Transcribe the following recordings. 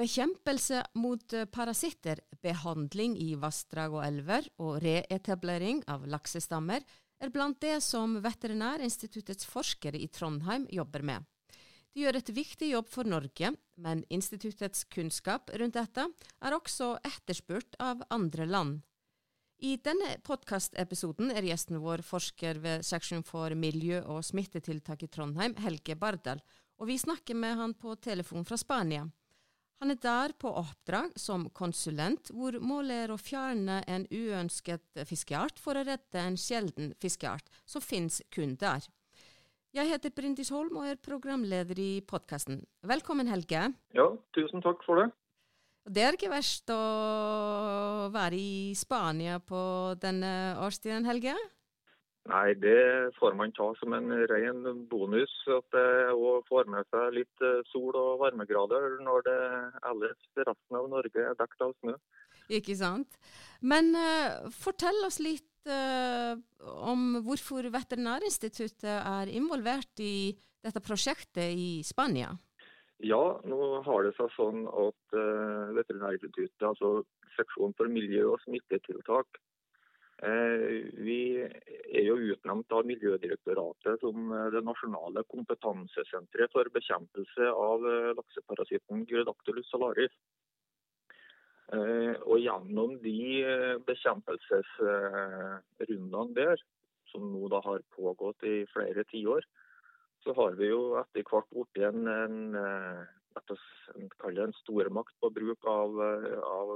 Bekjempelse mot eh, parasitter, behandling i vassdrag og elver og reetablering av laksestammer er blant det som Veterinærinstituttets forskere i Trondheim jobber med. De gjør et viktig jobb for Norge, men instituttets kunnskap rundt dette er også etterspurt av andre land. I denne podkastepisoden er gjesten vår forsker ved seksjon for miljø- og smittetiltak i Trondheim, Helge Bardal, og vi snakker med han på telefon fra Spania. Han er der på oppdrag som konsulent, hvor målet er å fjerne en uønsket fiskeart for å redde en sjelden fiskeart som finnes kun der. Jeg heter Brindis Holm og er programleder i podkasten. Velkommen, Helge. Ja, tusen takk for det. Det er ikke verst å være i Spania på denne årstiden, Helge? Nei, det får man ta som en ren bonus. At det òg får med seg litt eh, sol og varmegrader når det ellers resten av Norge er dekket av snø. Ikke sant. Men uh, fortell oss litt uh, om hvorfor Veterinærinstituttet er involvert i dette prosjektet i Spania. Ja, nå har det seg sånn at uh, Veterinærinstituttet, altså seksjon for miljø- og smittetiltak, Eh, vi er jo utnevnt av Miljødirektoratet som eh, det nasjonale kompetansesenteret for bekjempelse av lakseparasitten Gyrodactylus salaris. Og gjennom de bekjempelsesrundene der, som nå da har pågått i flere tiår, så har vi jo etter hvert blitt en, en, en, en stormakt på bruk av, av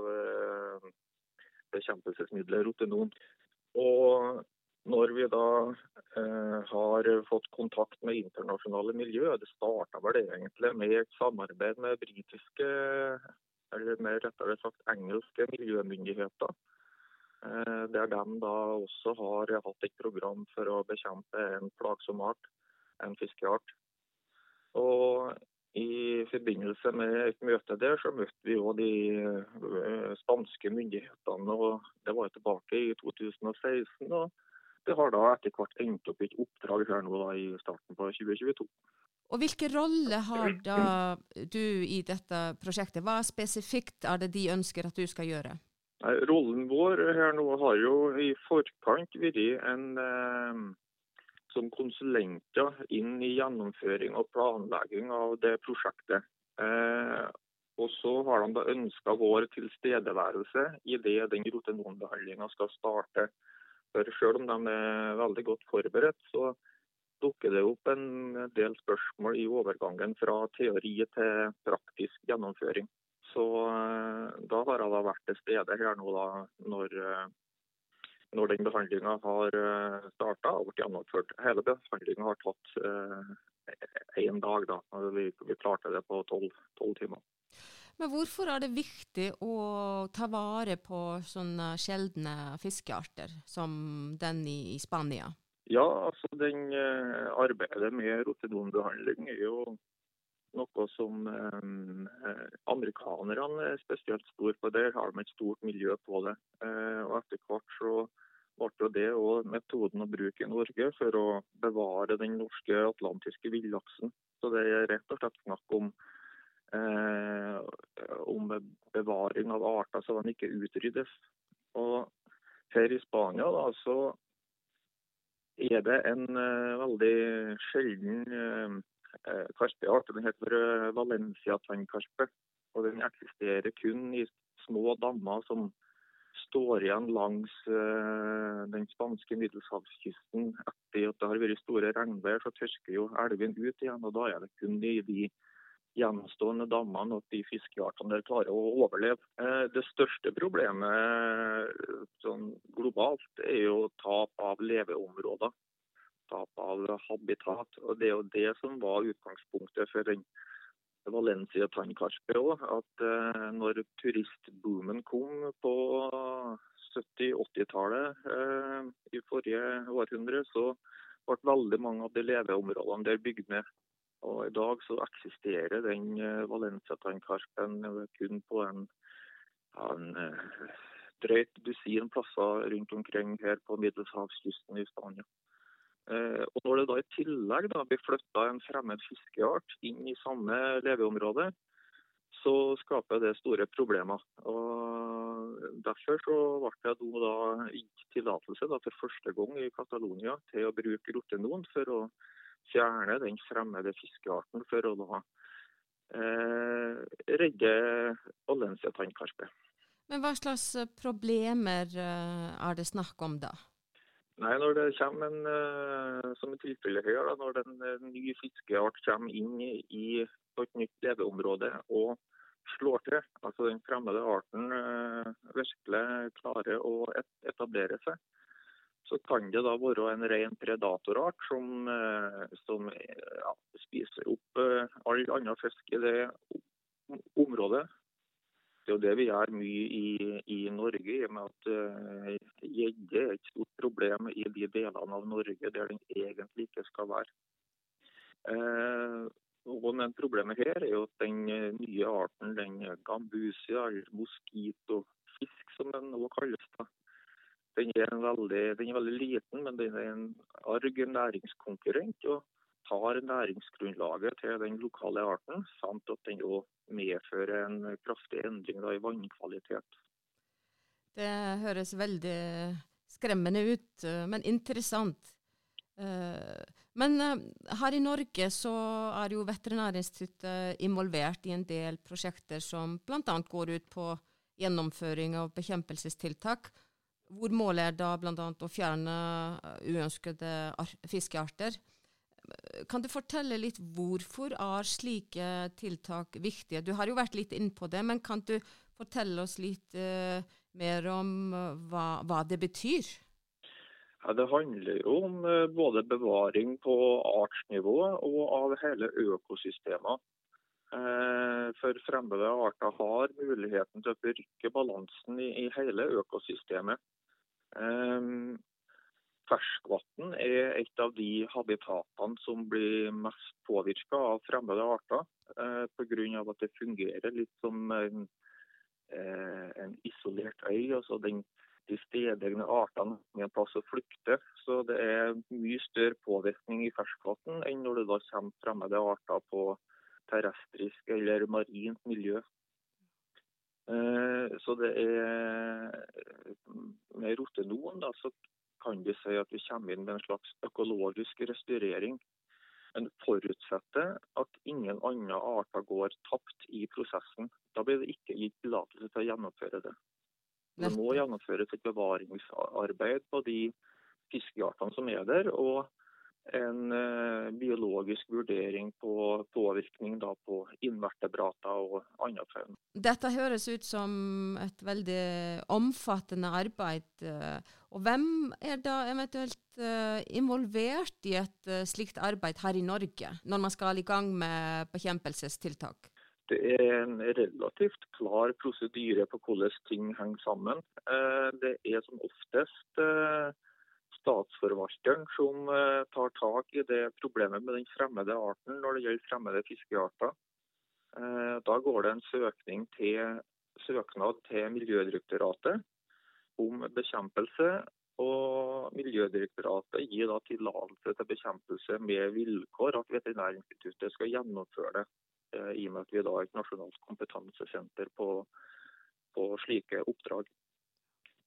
bekjempelsesmidler rotenon. Og når vi da eh, har fått kontakt med internasjonale miljø, det starta vel egentlig med et samarbeid med britiske, eller mer rettere sagt engelske miljømyndigheter. Eh, der de da også har hatt et program for å bekjempe en plagsom art, en fiskeart. Og i forbindelse med et møte der, så møtte vi òg de eh, spanske myndighetene. og Det var tilbake i 2016. og Det har da etter hvert endt opp i et oppdrag her nå da, i starten på 2022. Og Hvilken rolle har da du i dette prosjektet? Hva spesifikt er det de ønsker at du skal gjøre? Rollen vår her nå har jo i forkant vært en eh, som konsulenter inn i gjennomføring og planlegging av det prosjektet. Eh, og så har de da ønska vår tilstedeværelse i det den rotenonbehandlinga skal starte. For selv om de er veldig godt forberedt, så dukker det opp en del spørsmål i overgangen fra teori til praktisk gjennomføring. Så eh, da har jeg da vært til stede her nå da, når eh, når den behandlinga har eh, starta og blitt gjennomført. Hele behandlinga har tatt én eh, dag. da. Vi, vi, klarte det på tolv timer. Men hvorfor er det viktig å ta vare på sånne sjeldne fiskearter som den i, i Spania? Ja, altså den eh, arbeidet med rotenonbehandling er jo noe som eh, amerikanerne er spesielt store på. Der har de et stort miljø på det. Eh, og etter hvert så ble det òg metoden å bruke i Norge for å bevare den norske atlantiske villaksen. Så det er rett og slett snakk om, eh, om bevaring av arter så de ikke utryddes. Og her i Spania da, så er det en uh, veldig sjelden uh, karpeart. Den heter uh, Valencia-tannkarpe. Og den eksisterer kun i små dammer som står igjen langs uh, den spanske middelhavskysten. Etter at det har vært store regnvær, så tørker jo elven ut igjen. og Da er det kun i de gjenstående dammene at de fiskeartene der klarer å overleve. Det største problemet sånn globalt er jo tap av leveområder. Tap av habitat. og Det er jo det som var utgangspunktet for den Valencia tannkarpe òg. At eh, når turistboomen kom på 70-80-tallet eh, i forrige århundre, så ble veldig mange av de leveområdene der bygd ned. Og I dag så eksisterer den eh, Valencia tannkarpen kun på en, en drøyt dusin plasser rundt omkring her på middelhavskysten i Spania. Eh, og Når det da i tillegg da blir flytta en fremmed fiskeart inn i samme leveområde, så skaper det store problemer. Og Derfor så ble det da gitt tillatelse for første gang i Catalonia til å bruke rotenon for å fjerne den fremmede fiskearten for å da eh, redde Valencia tannkarpe. Men hva slags problemer eh, er det snakk om da? Nei, Når det en, eh, som i her, når en ny fiskeart kommer inn i, et nytt leveområde og slår til, altså den fremmede arten virkelig klarer å etablere seg, så kan det da være en ren predatorart som, eh, som ja, spiser opp eh, all annen fisk i det området. Det er jo det vi gjør mye i, i Norge, i og med at eh, gjedde uh, er et stort problem i de delene av Norge der den egentlig ikke skal være. Uh, men problemet her er jo at den nye arten, den gambusia, eller moskitofisk som den nå kalles, da, den er, veldig, den er, veldig, liten, men den er en arg næringskonkurrent og tar næringsgrunnlaget til den lokale arten, samt at den òg medfører en kraftig endring da, i vannkvalitet. Det høres veldig skremmende ut, men interessant. Eh, men eh, her i Norge så er jo Veterinærinstituttet involvert i en del prosjekter som bl.a. går ut på gjennomføring av bekjempelsestiltak hvor målet er da bl.a. å fjerne eh, uønskede fiskearter. Kan du fortelle litt hvorfor er slike tiltak viktige? Du har jo vært litt inn på det, men kan du fortelle oss litt uh, mer om uh, hva, hva, det betyr? Ja, Det handler jo om uh, både bevaring på artsnivå og av hele økosystemet. For fremmede arter har muligheten til å brykke balansen i hele økosystemet. Ferskvann er et av de habitatene som blir mest påvirka av fremmede arter. Eh, Pga. at det fungerer litt som en, eh, en isolert øy. altså den, De stedegne artene har plass å flykte. Så det er mye større påvirkning i ferskvann enn når det da kommer fremmede arter på terrestrisk eller marint miljø. Eh, så det er Med rotenon da, så kan vi si at vi kommer inn med en slags økologisk restaurering. En forutsetter at ingen andre arter går tapt i prosessen. Da blir det ikke gitt tillatelse til å gjennomføre det. Det må gjennomføres et bevaringsarbeid på de fiskeartene som er der. og en uh, biologisk vurdering på påvirkning på invertebrater og andre fauna. Dette høres ut som et veldig omfattende arbeid. Eh, og hvem er da eventuelt uh, involvert i et slikt arbeid her i Norge, når man skal i gang med bekjempelsestiltak? Det er en relativt klar prosedyre på hvordan ting henger sammen. Det er som oftest statsforvalteren som eh, tar tak i det problemet med den fremmede arten når det gjelder fremmede fiskearter. Eh, da går det en søkning til, søknad til Miljødirektoratet om bekjempelse. Og Miljødirektoratet gir da tillatelse til bekjempelse med vilkår at Veterinærinstituttet skal gjennomføre det, eh, i og med at vi da er et nasjonalt kompetansesenter på, på slike oppdrag.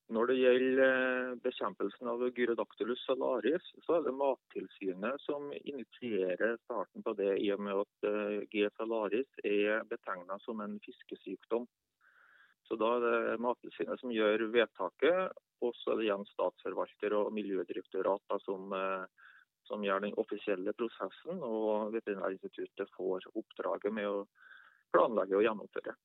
Når det gjelder eh, bekjempelsen av Gyrodactylus salaris, så er det Mattilsynet som initierer starten på det, i og med at eh, G. salaris er betegna som en fiskesykdom. Så Da er det Mattilsynet som gjør vedtaket, og så er det igjen statsforvalter og miljødirektorat som, eh, som gjør den offisielle prosessen. Og Veterinærinstituttet får oppdraget med å planlegge og gjennomføre.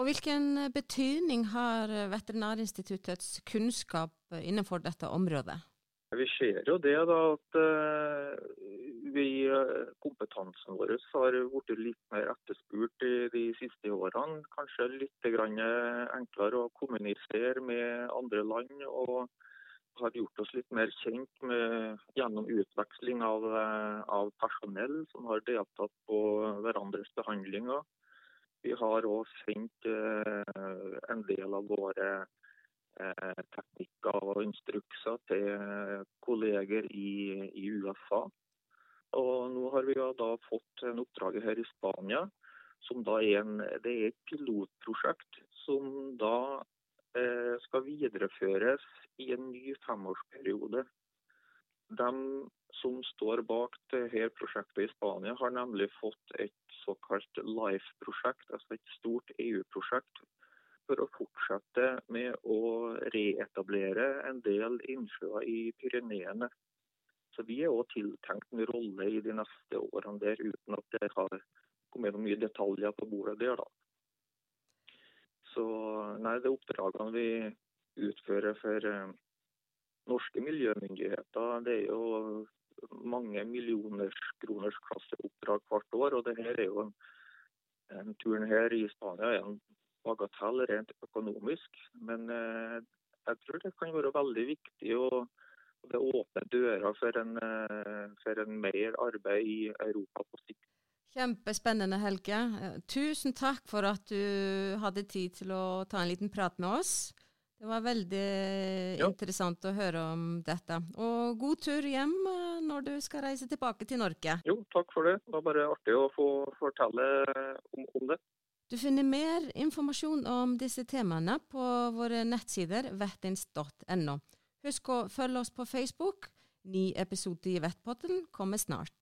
Og Hvilken betydning har Veterinærinstituttets kunnskap innenfor dette området? Vi ser jo det da, at uh, vi, eh, kompetansen vår har blitt litt mer etterspurt i de siste årene. Kanskje litt enklere å kommunisere med andre land. og har gjort oss litt mer kjent med, gjennom utveksling av, eh, av personell som har deltatt på hverandres behandlinger. Vi har òg sendt eh, en del av våre eh, teknikker og instrukser til kolleger i, USA. Og nå har vi da fått en oppdrag her i Spania, som da er, en, det er et pilotprosjekt som da eh, skal videreføres i en ny femårsperiode. De som står bak dette prosjektet i Spania, har nemlig fått et såkalt LIFE-prosjekt, altså et stort EU-prosjekt, for å fortsette med å reetablere en del innsjøer i Pyreneene. Så vi er òg tiltenkt en rolle i de neste årene der, uten at det har kommet noen mye detaljer på bordet der, da. Så nei, det oppdragene vi utfører for eh, norske miljømyndigheter, det er jo mange millioners klasseoppdrag hvert år. Og det her er jo en, en turen her i Spania er en bagatell rent økonomisk. Men eh, jeg tror det kan være veldig viktig å det åpner dører for en, eh, for en mer arbeid i Europa på sikt. Kjempespennende, Helge. Eh, tusen takk for at du hadde tid til å ta en liten prat med oss. Det var veldig ja. interessant å høre om dette. Og god tur hjem eh, når du skal reise tilbake til Norge. Jo, takk for det. Det var bare artig å få fortelle om, om det. Du finner mer informasjon om disse temaene på våre nettsider vettins.no. Husk å følge oss på Facebook. Ny episode i Vettpotten kommer snart.